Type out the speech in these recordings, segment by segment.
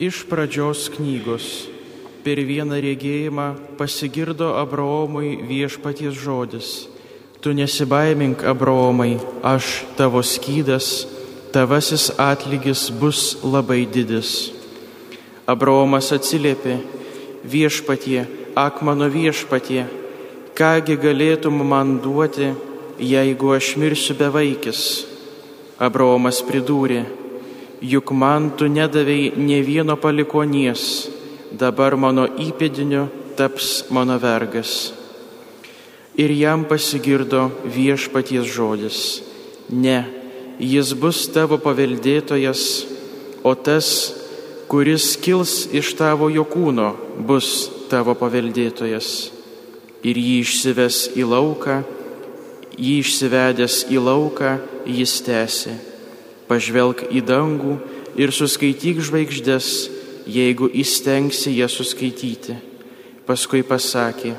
Iš pradžios knygos per vieną regėjimą pasigirdo Abraomui viešpaties žodis. Tu nesibaimink, Abraomai, aš tavo skydas, tavasis atlygis bus labai didis. Abraomas atsiliepė, viešpatie, ak mano viešpatie, kągi galėtum man duoti, jeigu aš mirsiu bevaikis. Abraomas pridūrė, juk man tu nedavėjai ne vieno palikonies, dabar mano įpėdiniu taps mano vergas. Ir jam pasigirdo viešpaties žodis, ne, jis bus tavo paveldėtojas, o tas, kuris kils iš tavo jo kūno, bus tavo paveldėtojas. Ir jį išsives į lauką, jį išsivedęs į lauką, jis tęsė. Pažvelk į dangų ir suskaityk žvaigždės, jeigu įstengsi jas suskaityti. Paskui pasakė,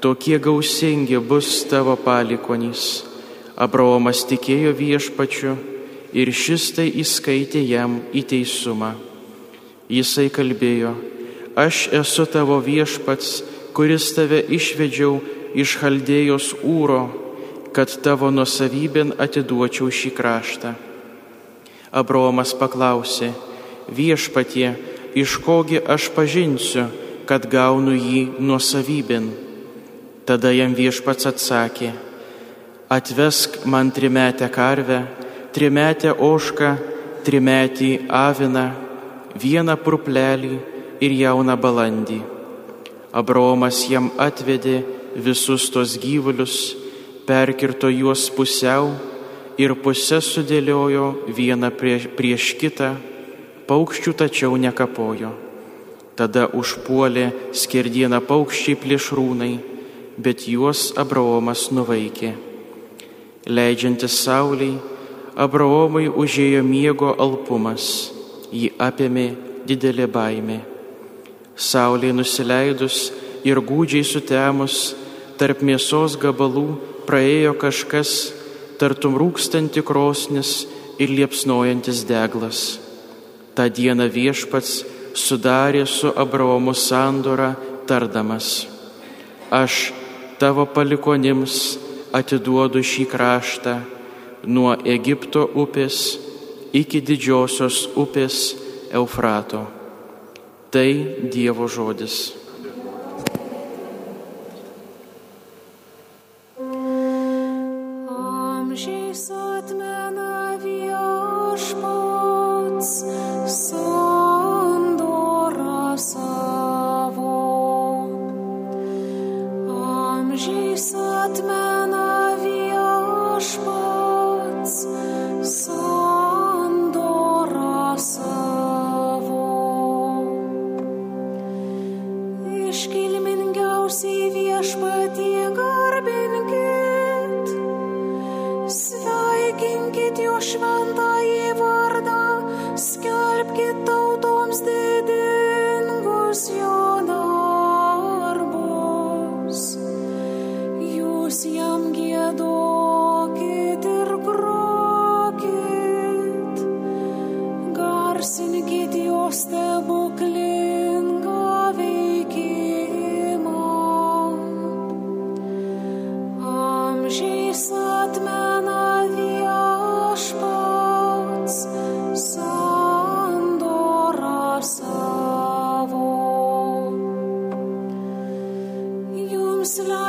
tokie gausingi bus tavo palikonys. Abraomas tikėjo viešpačiu ir šis tai įskaitė jam į teisumą. Jisai kalbėjo, aš esu tavo viešpats, kuris tave išvedžiau iš Chaldėjos ūro, kad tavo nusavybėn atiduočiau šį kraštą. Abraomas paklausė, viešpatie, iš kogi aš pažinsiu, kad gaunu jį nuosavybėn. Tada jam viešpats atsakė, atvesk man trimetę karvę, trimetę ošką, trimetį aviną, vieną purplelį ir jauną balandį. Abraomas jam atvedė visus tos gyvulius, perkirto juos pusiau ir pusę sudėliojo vieną prieš, prieš kitą, paukščių tačiau nekapojo. Tada užpuolė skerdieną paukščiai plėšrūnai, bet juos Abraomas nuvaikė. Leidžiantis sauliai, Abraomui užėjo miego alpumas, jį apėmė didelė baimė. Saulė nusileidus ir gūdžiai sutemus, tarp mėsos gabalų praėjo kažkas, tartum rūkstanti krosnis ir liepsnojantis deglas. Ta diena viešpats sudarė su Abraomu sandorą, tardamas, aš tavo palikonims atiduodu šį kraštą nuo Egipto upės iki didžiosios upės Eufrato. Tai Dievo žodis.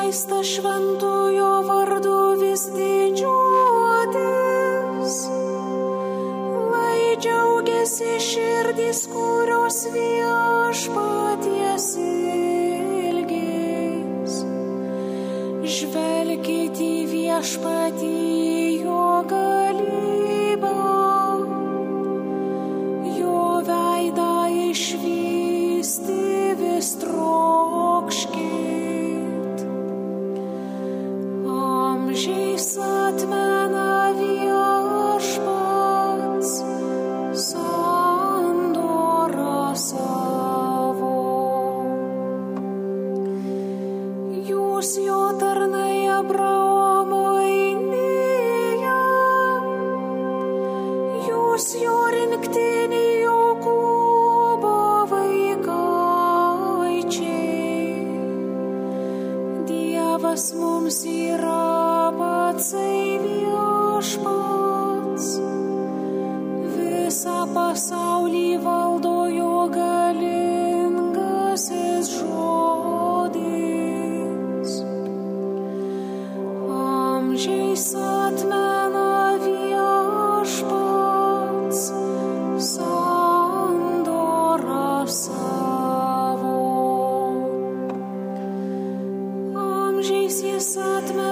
Jums leista Dievas mums yra patsai.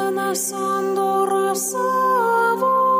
Sana sandorra saavaa.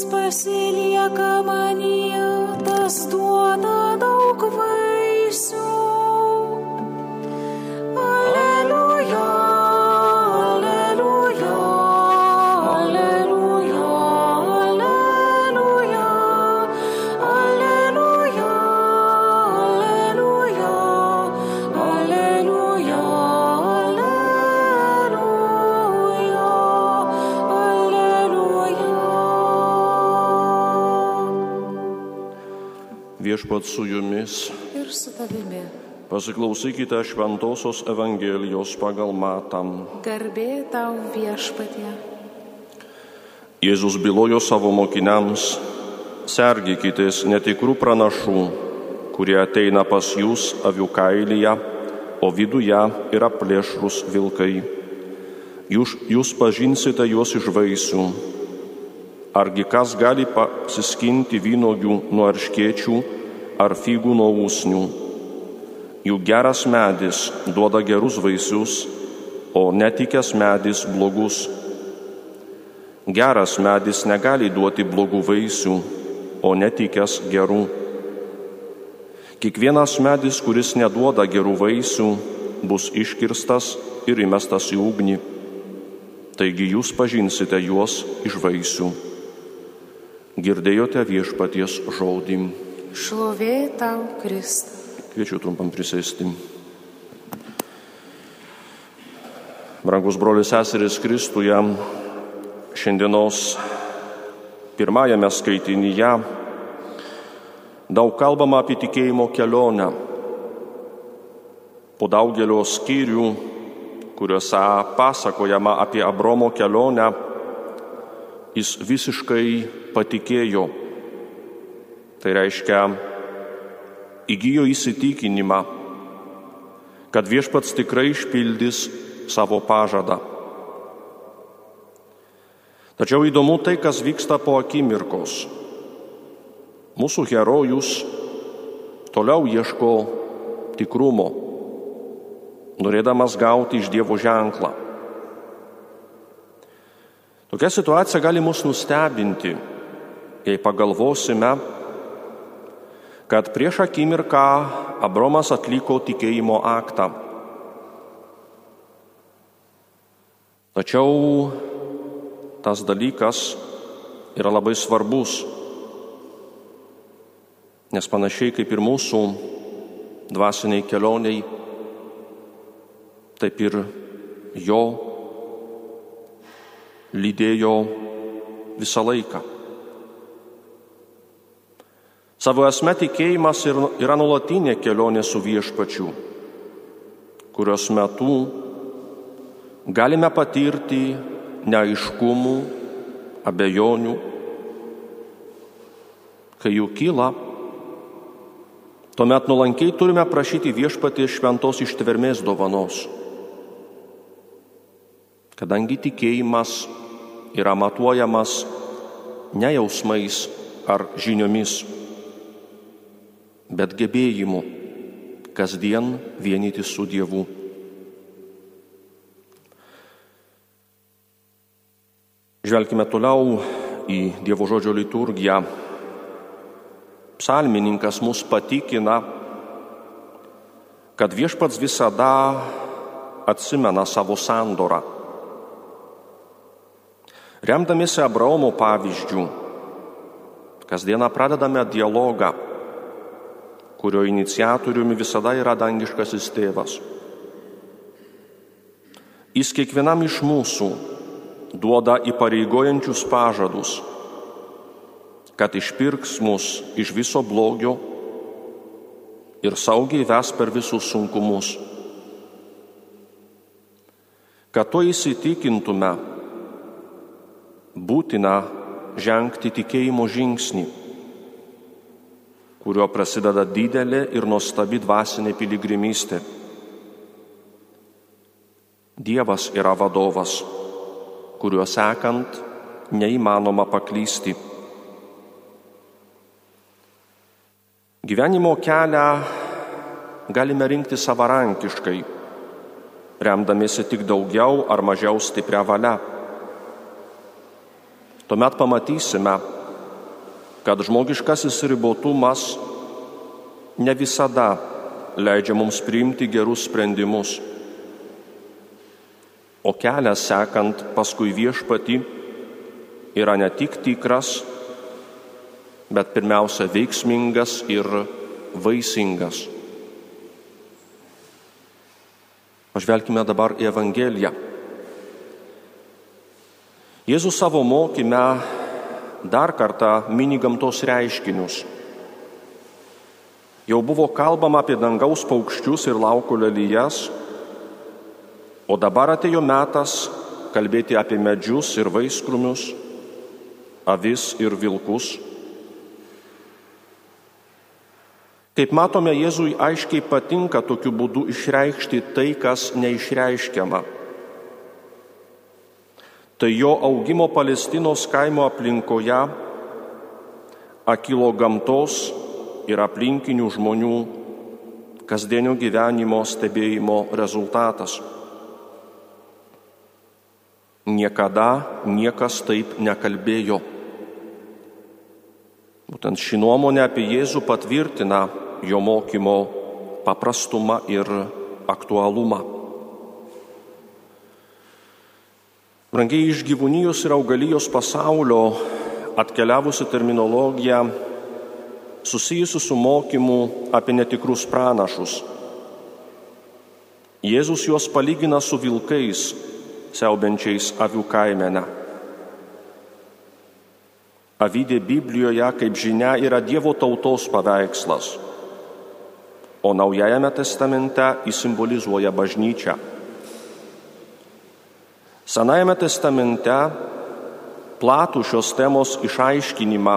Kas pasilieka manyje, tas duoda daug vaisių. Pasiklausykite Šventojios Evangelijos pagal Matam. Garbė tau viešpatie. Jėzus bylojo savo mokiniams, sergykitės netikrų pranašų, kurie ateina pas jūs avių kailyje, o viduje yra plėšrus vilkai. Jūs, jūs pažinsite juos iš vaisių. Argi kas gali pasiskinti vynogių nuo arškiečių ar figų nuo ūsnių? Juk geras medis duoda gerus vaisius, o netikęs medis blogus. Geras medis negali duoti blogų vaisių, o netikęs gerų. Kiekvienas medis, kuris neduoda gerų vaisių, bus iškirstas ir įmestas į ugnį. Taigi jūs pažinsite juos iš vaisių. Girdėjote viešpaties žodį. Šlovė tau, Kristai. Kviečiu trumpam prisėsti. Brangus brolius seseris Kristuje, šiandienos pirmajame skaitinyje daug kalbama apie tikėjimo kelionę. Po daugelio skyrių, kuriuose pasakojama apie Abromo kelionę, jis visiškai patikėjo. Tai reiškia, įgyjo įsitikinimą, kad viešpats tikrai išpildys savo pažadą. Tačiau įdomu tai, kas vyksta po akimirkos. Mūsų herojus toliau ieško tikrumo, norėdamas gauti iš Dievo ženklą. Tokia situacija gali mus nustebinti, jei pagalvosime, kad prieš akimirką Abromas atliko tikėjimo aktą. Tačiau tas dalykas yra labai svarbus, nes panašiai kaip ir mūsų dvasiniai kelioniai, taip ir jo lydėjo visą laiką. Savo esme tikėjimas yra nulatinė kelionė su viešpačiu, kurios metu galime patirti neaiškumų, abejonių, kai jų kyla, tuomet nuolankiai turime prašyti viešpatį šventos ištvermės dovanos, kadangi tikėjimas yra matuojamas ne jausmais ar žiniomis bet gebėjimu kasdien vienyti su Dievu. Žvelkime toliau į Dievo žodžio liturgiją. Psalmininkas mus patikina, kad viešpats visada atsimena savo sandorą. Remdamėsi Abraomo pavyzdžių, kasdieną pradedame dialogą kurio iniciatoriumi visada yra dangiškasis tėvas. Jis kiekvienam iš mūsų duoda įpareigojančius pažadus, kad išpirks mus iš viso blogio ir saugiai ves per visus sunkumus. Kad to įsitikintume, būtina žengti tikėjimo žingsnį kuriuo prasideda didelė ir nuostabi dvasinė piligrimystė. Dievas yra vadovas, kuriuo sekant neįmanoma paklysti. Gyvenimo kelią galime rinkti savarankiškai, remdamiesi tik daugiau ar mažiau stiprią valią. Tuomet pamatysime, kad žmogiškasis ribotumas ne visada leidžia mums priimti gerus sprendimus, o kelias sekant paskui viešpati yra ne tik tikras, bet pirmiausia veiksmingas ir vaisingas. Pažvelkime dabar į Evangeliją. Jėzus savo mokymę dar kartą mini gamtos reiškinius. Jau buvo kalbama apie dangaus paukščius ir lauko lelyjas, o dabar atėjo metas kalbėti apie medžius ir vaiskrumius, avis ir vilkus. Kaip matome, Jėzui aiškiai patinka tokiu būdu išreikšti tai, kas neišreiškiama tai jo augimo Palestinos kaimo aplinkoje akilo gamtos ir aplinkinių žmonių kasdienio gyvenimo stebėjimo rezultatas. Niekada niekas taip nekalbėjo. Būtent ši nuomonė apie Jėzų patvirtina jo mokymo paprastumą ir aktualumą. Brangiai iš gyvūnijos ir augalijos pasaulio atkeliavusi terminologija susijusi su mokymu apie netikrus pranašus. Jėzus juos palygina su vilkais, siaubiančiais avių kaimene. Avydė Biblijoje, kaip žinia, yra Dievo tautos paveikslas, o Naujajame testamente jis simbolizuoja bažnyčią. Senajame testamente platų šios temos išaiškinimą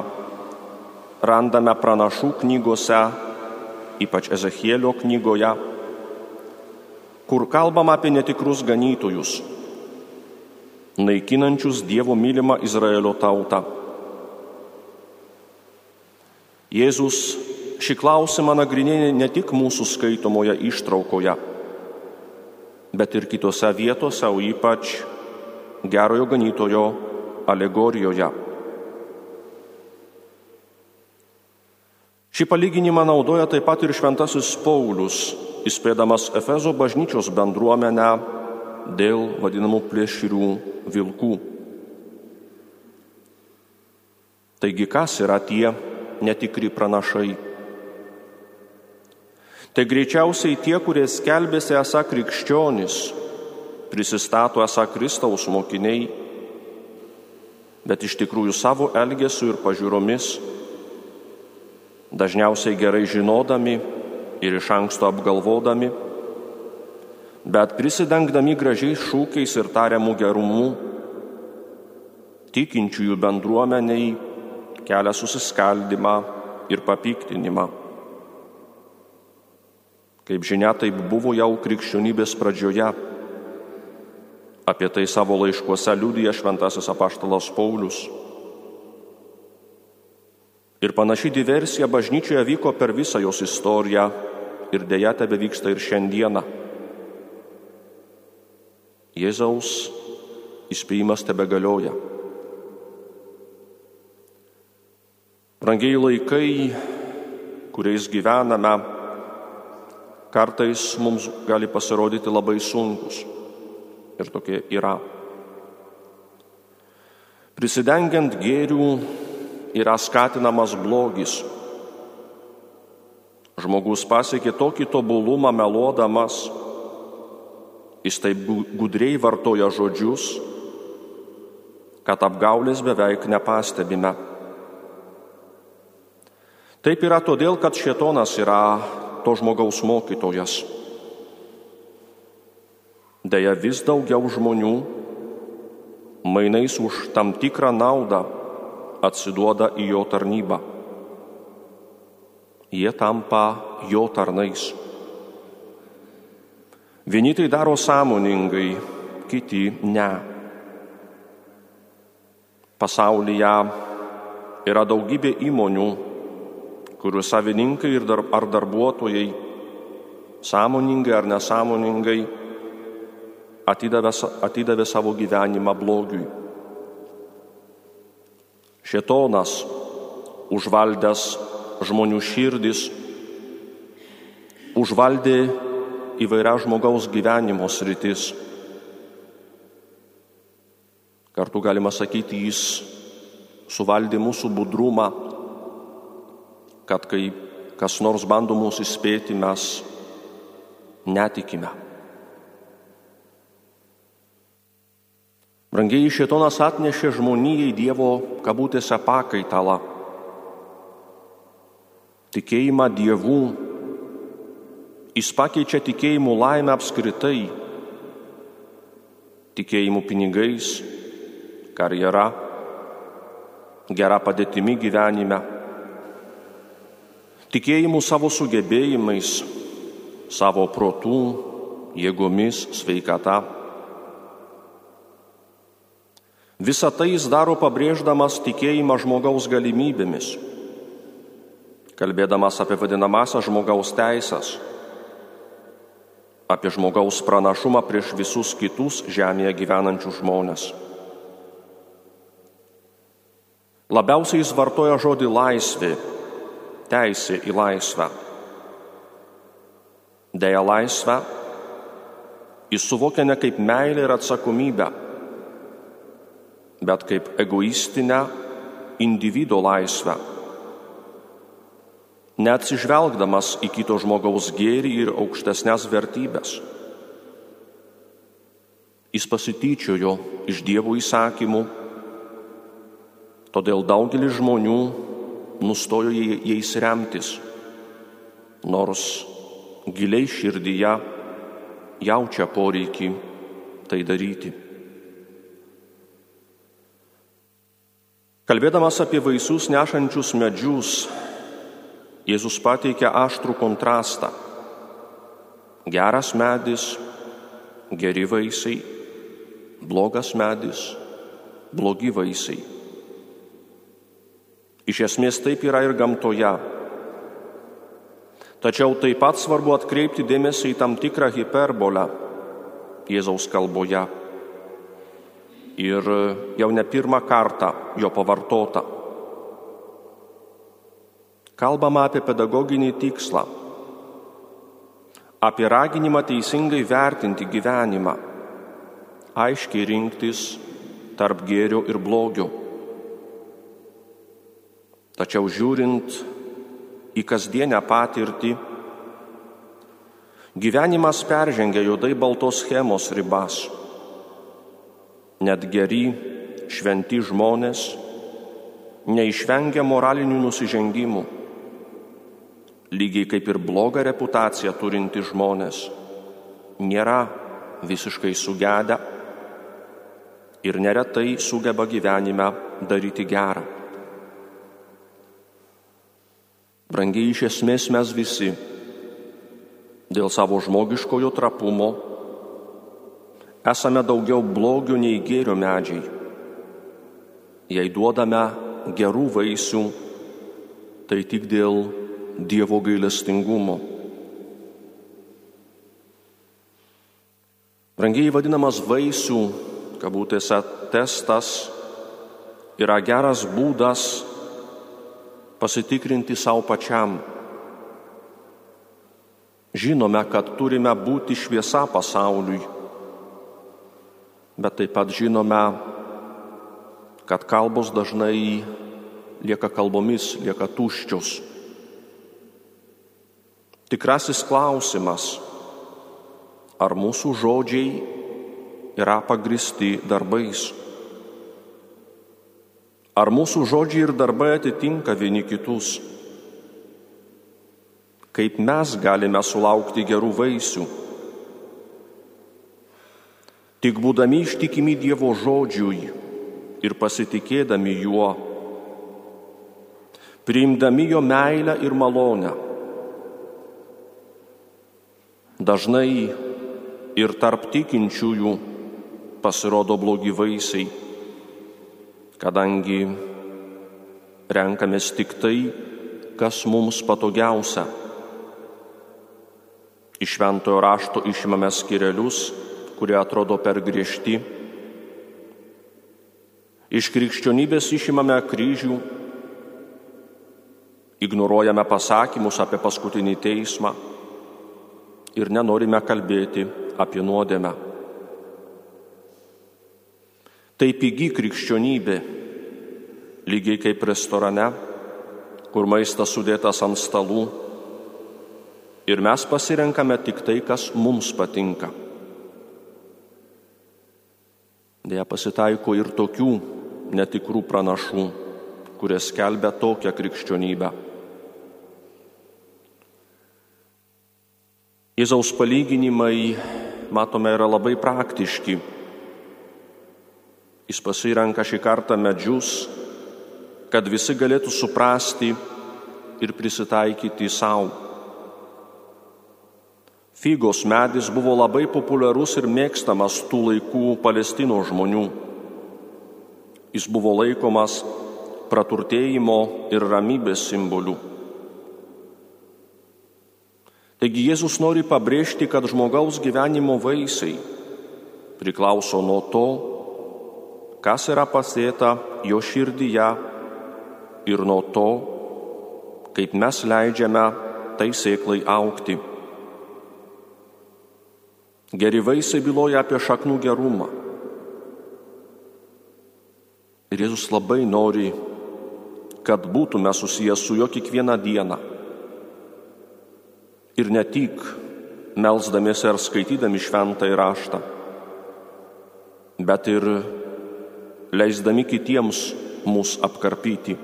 randame pranašų knygose, ypač Ezechielio knygoje, kur kalbama apie netikrus ganytojus, naikinančius Dievo mylimą Izraelio tautą. Jėzus šį klausimą nagrinėja ne tik mūsų skaitomoje ištraukoje, bet ir kitose vietose, o ypač gerojo ganytojo alegorijoje. Šį palyginimą naudoja taip pat ir šventasis Paulius, įspėdamas Efezo bažnyčios bendruomenę dėl vadinamų plėšrių vilkų. Taigi kas yra tie netikri pranašai? Tai greičiausiai tie, kurie skelbėsi esą krikščionis, prisistato esą Kristaus mokiniai, bet iš tikrųjų savo elgesiu ir pažiūromis, dažniausiai gerai žinodami ir iš anksto apgalvodami, bet prisidengdami gražiais šūkiais ir tariamų gerumų, tikinčiųjų bendruomeniai kelia susiskaldimą ir papiktinimą. Kaip žinia, taip buvo jau krikščionybės pradžioje. Apie tai savo laiškuose liūdija šventasis apaštalas Paulius. Ir panaši diversija bažnyčioje vyko per visą jos istoriją ir dėja tebe vyksta ir šiandieną. Jėzaus įspėjimas tebe galioja. Brangiai laikai, kuriais gyvename, kartais mums gali pasirodyti labai sunkus. Ir tokie yra. Prisidengiant gėrių yra skatinamas blogis. Žmogus pasiekė tokį tobulumą meluodamas, jis taip gudriai vartoja žodžius, kad apgaulės beveik nepastebime. Taip yra todėl, kad šietonas yra to žmogaus mokytojas. Deja, vis daugiau žmonių mainais už tam tikrą naudą atsiduoda į jo tarnybą. Jie tampa jo tarnais. Vieni tai daro sąmoningai, kiti ne. Pasaulyje yra daugybė įmonių, kurių savininkai dar, ar darbuotojai sąmoningai ar nesąmoningai atidavė, atidavė savo gyvenimą blogiui. Šetonas užvaldęs žmonių širdis, užvaldė įvairia žmogaus gyvenimo sritis. Kartu galima sakyti, jis suvaldė mūsų budrumą, kad kai kas nors bando mūsų įspėti, mes netikime. Brangiai šėtonas atnešė žmonijai Dievo kabutėse pakaitalą. Tikėjimą Dievų. Jis pakeičia tikėjimų laimę apskritai. Tikėjimų pinigais, karjera, gera padėtimi gyvenime tikėjimu savo sugebėjimais, savo protų, jėgomis, sveikata. Visą tai jis daro pabrėždamas tikėjimą žmogaus galimybėmis, kalbėdamas apie vadinamąsias žmogaus teisės, apie žmogaus pranašumą prieš visus kitus žemėje gyvenančius žmonės. Labiausiai jis vartoja žodį laisvė teisė į laisvę. Deja laisvę jis suvokia ne kaip meilę ir atsakomybę, bet kaip egoistinę individo laisvę. Neatsižvelgdamas į kito žmogaus gėrį ir aukštesnės vertybės. Jis pasityčiojo iš Dievo įsakymų, todėl daugelis žmonių nustojo jais remtis, nors giliai širdyje jaučia poreikį tai daryti. Kalbėdamas apie vaisius nešančius medžius, Jėzus pateikia aštrų kontrastą. Geras medis, geri vaisiai, blogas medis, blogi vaisiai. Iš esmės taip yra ir gamtoje. Tačiau taip pat svarbu atkreipti dėmesį į tam tikrą hiperbolę Jėzaus kalboje. Ir jau ne pirmą kartą jo pavartota. Kalbama apie pedagoginį tikslą, apie raginimą teisingai vertinti gyvenimą, aiškiai rinktis tarp gėrio ir blogio. Tačiau žiūrint į kasdienę patirtį, Gyvenimas peržengia juodai baltos schemos ribas. Net geri, šventi žmonės neišvengia moralinių nusižengimų, lygiai kaip ir blogą reputaciją turinti žmonės nėra visiškai sugedę ir neretai sugeba gyvenime daryti gerą. Brangiai iš esmės mes visi dėl savo žmogiškojo trapumo esame daugiau blogio nei gėrio medžiai. Jei duodame gerų vaisių, tai tik dėl Dievo gailestingumo. Brangiai vadinamas vaisių, kabutėse, testas yra geras būdas pasitikrinti savo pačiam. Žinome, kad turime būti šviesa pasauliui, bet taip pat žinome, kad kalbos dažnai lieka kalbomis, lieka tuščios. Tikrasis klausimas, ar mūsų žodžiai yra pagristi darbais. Ar mūsų žodžiai ir darbai atitinka vieni kitus? Kaip mes galime sulaukti gerų vaisių? Tik būdami ištikimi Dievo žodžiui ir pasitikėdami juo, priimdami jo meilę ir malonę. Dažnai ir tarp tikinčiųjų pasirodo blogi vaisiai kadangi renkamės tik tai, kas mums patogiausia. Iš šventojo rašto išimame skirelius, kurie atrodo per griežti. Iš krikščionybės išimame kryžių, ignoruojame pasakymus apie paskutinį teismą ir nenorime kalbėti apie nuodėmę. Tai pigi krikščionybė, lygiai kaip restorane, kur maistas sudėtas ant stalų ir mes pasirenkame tik tai, kas mums patinka. Deja pasitaiko ir tokių netikrų pranašų, kurie skelbia tokią krikščionybę. Jėzaus palyginimai, matome, yra labai praktiški Jis pasirenka šį kartą medžius, kad visi galėtų suprasti ir prisitaikyti savo. Fygos medis buvo labai populiarus ir mėgstamas tų laikų Palestino žmonių. Jis buvo laikomas praturtėjimo ir ramybės simboliu. Taigi Jėzus nori pabrėžti, kad žmogaus gyvenimo vaisiai priklauso nuo to, kas yra pasėta jo širdyje ir nuo to, kaip mes leidžiame tai sėklai aukti. Geri vaisiai byloja apie šaknų gerumą. Ir Jėzus labai nori, kad būtume susijęs su juo kiekvieną dieną. Ir ne tik melzdamėsi ar skaitydami šventą įraštą, bet ir leisdami kitiems mus apkarpyti.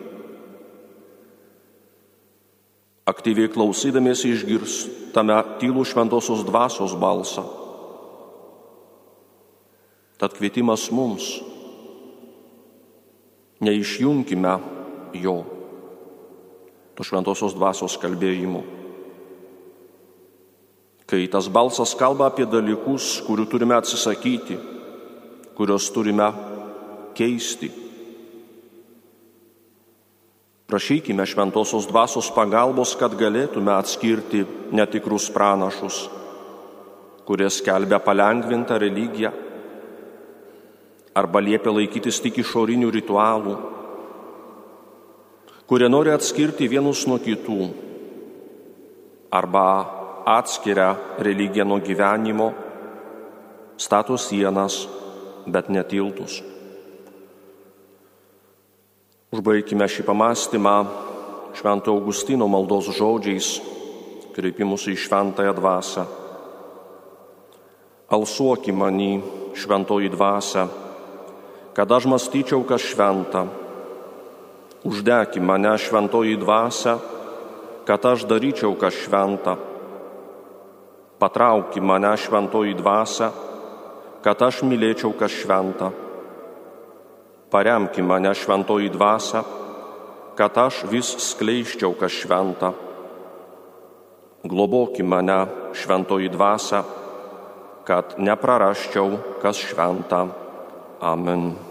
Aktyviai klausydamiesi išgirstame tylų šventosios dvasios balsą. Tad kvietimas mums neišjungime jo, to šventosios dvasios kalbėjimo. Kai tas balsas kalba apie dalykus, kurių turime atsisakyti, kuriuos turime keisti. Prašykime šventosios dvasios pagalbos, kad galėtume atskirti netikrus pranašus, kurie skelbia palengvintą religiją arba liepia laikytis tik išorinių ritualų, kurie nori atskirti vienus nuo kitų arba atskiria religiją nuo gyvenimo, stato sienas, bet netiltus. Užbaigime šį pamastymą Švento Augustino maldos žodžiais, kreipimus į šventąją dvasę. Alsuoki manį, šventoji dvasia, kad aš mąstyčiau, kas šventa. Uždeki mane, šventoji dvasia, kad aš daryčiau, kas šventa. Patrauki mane, šventoji dvasia, kad aš mylėčiau, kas šventa. Paremki mane, šventoji dvasia, kad aš vis skleiščiau, kas šventa. Globoki mane, šventoji dvasia, kad neprarasčiau, kas šventa. Amen.